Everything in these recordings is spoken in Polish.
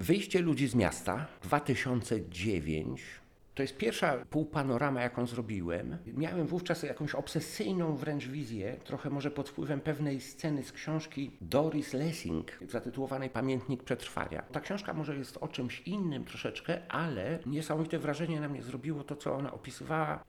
Wyjście ludzi z miasta 2009 to jest pierwsza półpanorama, jaką zrobiłem. Miałem wówczas jakąś obsesyjną wręcz wizję, trochę może pod wpływem pewnej sceny z książki Doris Lessing, zatytułowanej Pamiętnik Przetrwania. Ta książka może jest o czymś innym troszeczkę, ale niesamowite wrażenie na mnie zrobiło to, co ona opisywała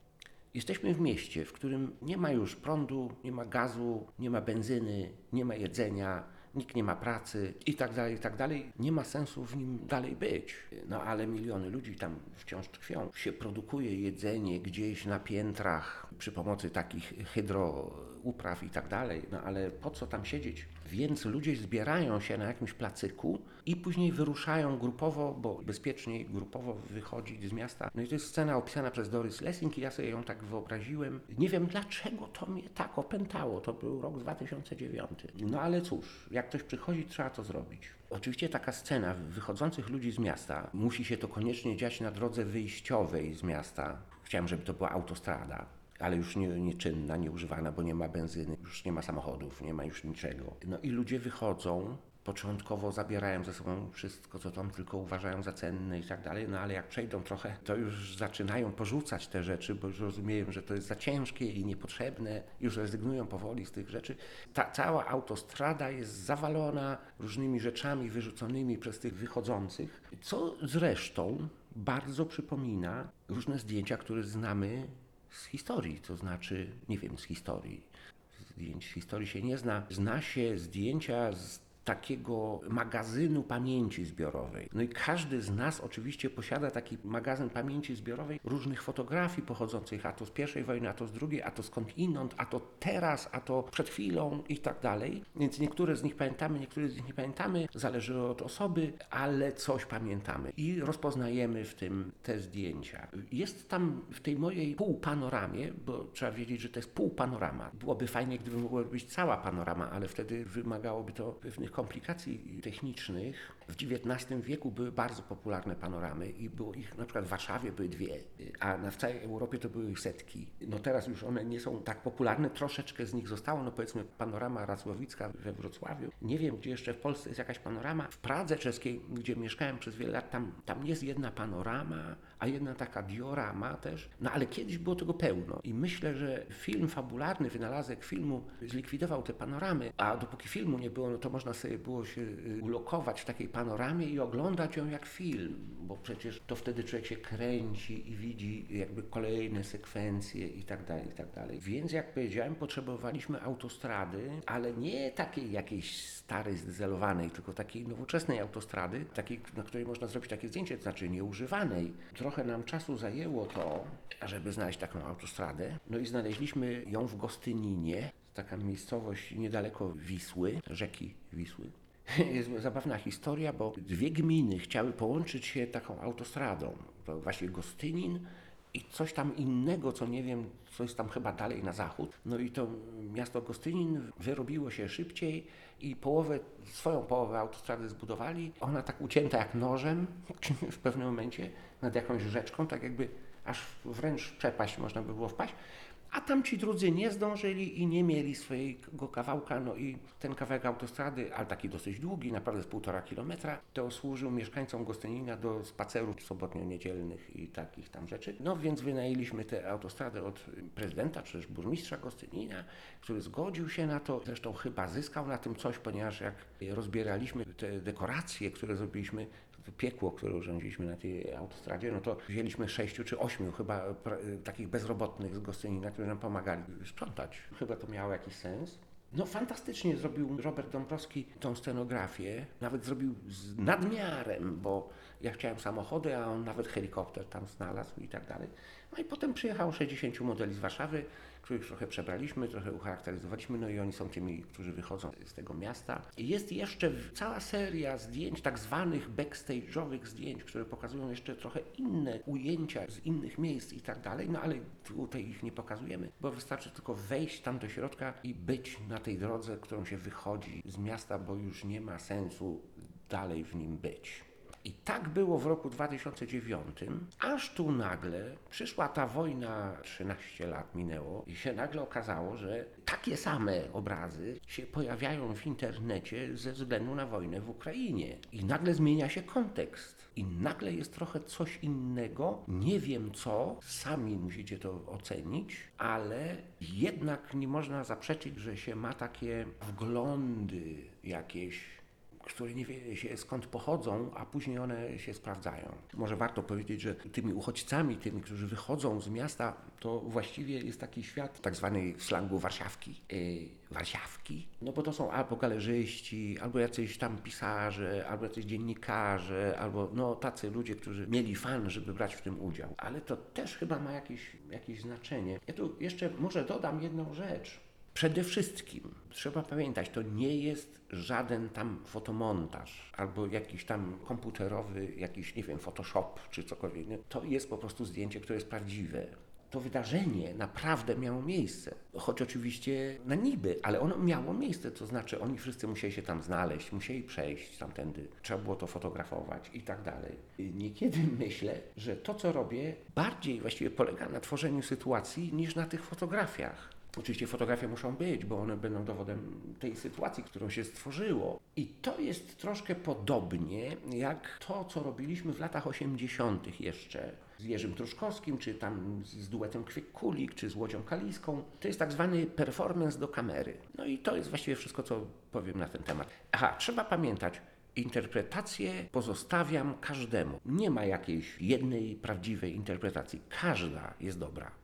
Jesteśmy w mieście, w którym nie ma już prądu, nie ma gazu, nie ma benzyny, nie ma jedzenia, nikt nie ma pracy i tak dalej, i tak dalej. Nie ma sensu w nim dalej być. No ale miliony ludzi tam wciąż tkwią. Się produkuje jedzenie gdzieś na piętrach przy pomocy takich hydroupraw i tak dalej. No ale po co tam siedzieć? Więc ludzie zbierają się na jakimś placyku i później wyruszają grupowo, bo bezpieczniej grupowo wychodzić z miasta. No i to jest scena opisana przez Doris Lessing i ja sobie ją tak wyobraziłem. Nie wiem dlaczego to mnie tak opętało. To był rok 2009. No ale cóż, jak ktoś przychodzi, trzeba to zrobić. Oczywiście taka scena wychodzących ludzi z miasta, musi się to koniecznie dziać na drodze wyjściowej z miasta. Chciałem, żeby to była autostrada ale już nie, nieczynna, nieużywana, bo nie ma benzyny, już nie ma samochodów, nie ma już niczego. No i ludzie wychodzą, początkowo zabierają ze sobą wszystko, co tam tylko uważają za cenne i tak dalej, no ale jak przejdą trochę, to już zaczynają porzucać te rzeczy, bo już rozumieją, że to jest za ciężkie i niepotrzebne, już rezygnują powoli z tych rzeczy. Ta cała autostrada jest zawalona różnymi rzeczami wyrzuconymi przez tych wychodzących, co zresztą bardzo przypomina różne zdjęcia, które znamy z historii, to znaczy, nie wiem, z historii. Zdjęć z historii się nie zna. Zna się zdjęcia z takiego magazynu pamięci zbiorowej. No i każdy z nas oczywiście posiada taki magazyn pamięci zbiorowej różnych fotografii pochodzących a to z pierwszej wojny, a to z drugiej, a to skądinąd, a to teraz, a to przed chwilą i tak dalej. Więc niektóre z nich pamiętamy, niektóre z nich nie pamiętamy, zależy od osoby, ale coś pamiętamy i rozpoznajemy w tym te zdjęcia. Jest tam w tej mojej półpanoramie, bo trzeba wiedzieć, że to jest półpanorama. Byłoby fajnie, gdyby mogła być cała panorama, ale wtedy wymagałoby to pewnych komplikacji technicznych w XIX wieku były bardzo popularne panoramy i było ich na przykład w Warszawie były dwie, a na w całej Europie to były ich setki. No teraz już one nie są tak popularne, troszeczkę z nich zostało, no powiedzmy panorama Racławicka we Wrocławiu. Nie wiem, gdzie jeszcze w Polsce jest jakaś panorama. W Pradze czeskiej, gdzie mieszkałem przez wiele lat, tam, tam jest jedna panorama, a jedna taka diorama też. No ale kiedyś było tego pełno i myślę, że film fabularny, wynalazek filmu zlikwidował te panoramy, a dopóki filmu nie było, no to można sobie było się y, ulokować w takiej panoramie i oglądać ją jak film, bo przecież to wtedy człowiek się kręci i widzi jakby kolejne sekwencje i tak dalej, i tak dalej. Więc jak powiedziałem, potrzebowaliśmy autostrady, ale nie takiej jakiejś starej, zdezelowanej, tylko takiej nowoczesnej autostrady, takiej, na której można zrobić takie zdjęcie, to znaczy nieużywanej. Trochę nam czasu zajęło to, żeby znaleźć taką autostradę. No i znaleźliśmy ją w Gostyninie, taka miejscowość niedaleko Wisły, rzeki Wisły. Jest zabawna historia, bo dwie gminy chciały połączyć się taką autostradą. To właśnie Gostynin i coś tam innego, co nie wiem, coś tam chyba dalej na zachód. No i to miasto Gostynin wyrobiło się szybciej i połowę, swoją połowę autostrady zbudowali. Ona tak ucięta jak nożem w pewnym momencie nad jakąś rzeczką, tak jakby aż wręcz przepaść można by było wpaść. A tam ci drudzy nie zdążyli i nie mieli swojego kawałka, no i ten kawałek autostrady, ale taki dosyć długi, naprawdę z półtora kilometra, to służył mieszkańcom Gostynina do spacerów sobotnio-niedzielnych i takich tam rzeczy. No więc wynajęliśmy tę autostradę od prezydenta, czy też burmistrza Gostynina, który zgodził się na to, zresztą chyba zyskał na tym coś, ponieważ jak rozbieraliśmy te dekoracje, które zrobiliśmy, piekło, które urządziliśmy na tej autostradzie, no to wzięliśmy sześciu czy ośmiu chyba takich bezrobotnych z Gostynina, którzy nam pomagali sprzątać. Chyba to miało jakiś sens. No fantastycznie zrobił Robert Dąbrowski tą scenografię, nawet zrobił z nadmiarem, bo ja chciałem samochody, a on nawet helikopter tam znalazł i tak dalej. No i potem przyjechało 60 modeli z Warszawy, których trochę przebraliśmy, trochę ucharakteryzowaliśmy, no i oni są tymi, którzy wychodzą z tego miasta. Jest jeszcze cała seria zdjęć, tak zwanych backstage'owych zdjęć, które pokazują jeszcze trochę inne ujęcia z innych miejsc i tak dalej, no ale tutaj ich nie pokazujemy, bo wystarczy tylko wejść tam do środka i być na tej drodze, którą się wychodzi z miasta, bo już nie ma sensu dalej w nim być. Tak było w roku 2009, aż tu nagle przyszła ta wojna, 13 lat minęło, i się nagle okazało, że takie same obrazy się pojawiają w internecie ze względu na wojnę w Ukrainie. I nagle zmienia się kontekst. I nagle jest trochę coś innego. Nie wiem co, sami musicie to ocenić, ale jednak nie można zaprzeczyć, że się ma takie wglądy jakieś które nie wie się skąd pochodzą, a później one się sprawdzają. Może warto powiedzieć, że tymi uchodźcami, tymi, którzy wychodzą z miasta, to właściwie jest taki świat tak zwanej w slangu warszawki. Yy, warszawki? No bo to są albo galerzyści, albo jacyś tam pisarze, albo jacyś dziennikarze, albo no tacy ludzie, którzy mieli fan, żeby brać w tym udział. Ale to też chyba ma jakieś, jakieś znaczenie. Ja tu jeszcze może dodam jedną rzecz. Przede wszystkim trzeba pamiętać, to nie jest żaden tam fotomontaż albo jakiś tam komputerowy, jakiś, nie wiem, Photoshop czy cokolwiek. To jest po prostu zdjęcie, które jest prawdziwe. To wydarzenie naprawdę miało miejsce, choć oczywiście na niby, ale ono miało miejsce, to znaczy oni wszyscy musieli się tam znaleźć, musieli przejść tamtędy, trzeba było to fotografować i tak dalej. Niekiedy myślę, że to, co robię, bardziej właściwie polega na tworzeniu sytuacji niż na tych fotografiach. Oczywiście fotografie muszą być, bo one będą dowodem tej sytuacji, którą się stworzyło. I to jest troszkę podobnie jak to, co robiliśmy w latach 80. jeszcze z Jerzym Truszkowskim, czy tam z duetem Kwiek Kulik, czy z Łodzią Kaliską. To jest tak zwany performance do kamery. No i to jest właściwie wszystko, co powiem na ten temat. Aha, trzeba pamiętać, Interpretację pozostawiam każdemu. Nie ma jakiejś jednej prawdziwej interpretacji. Każda jest dobra.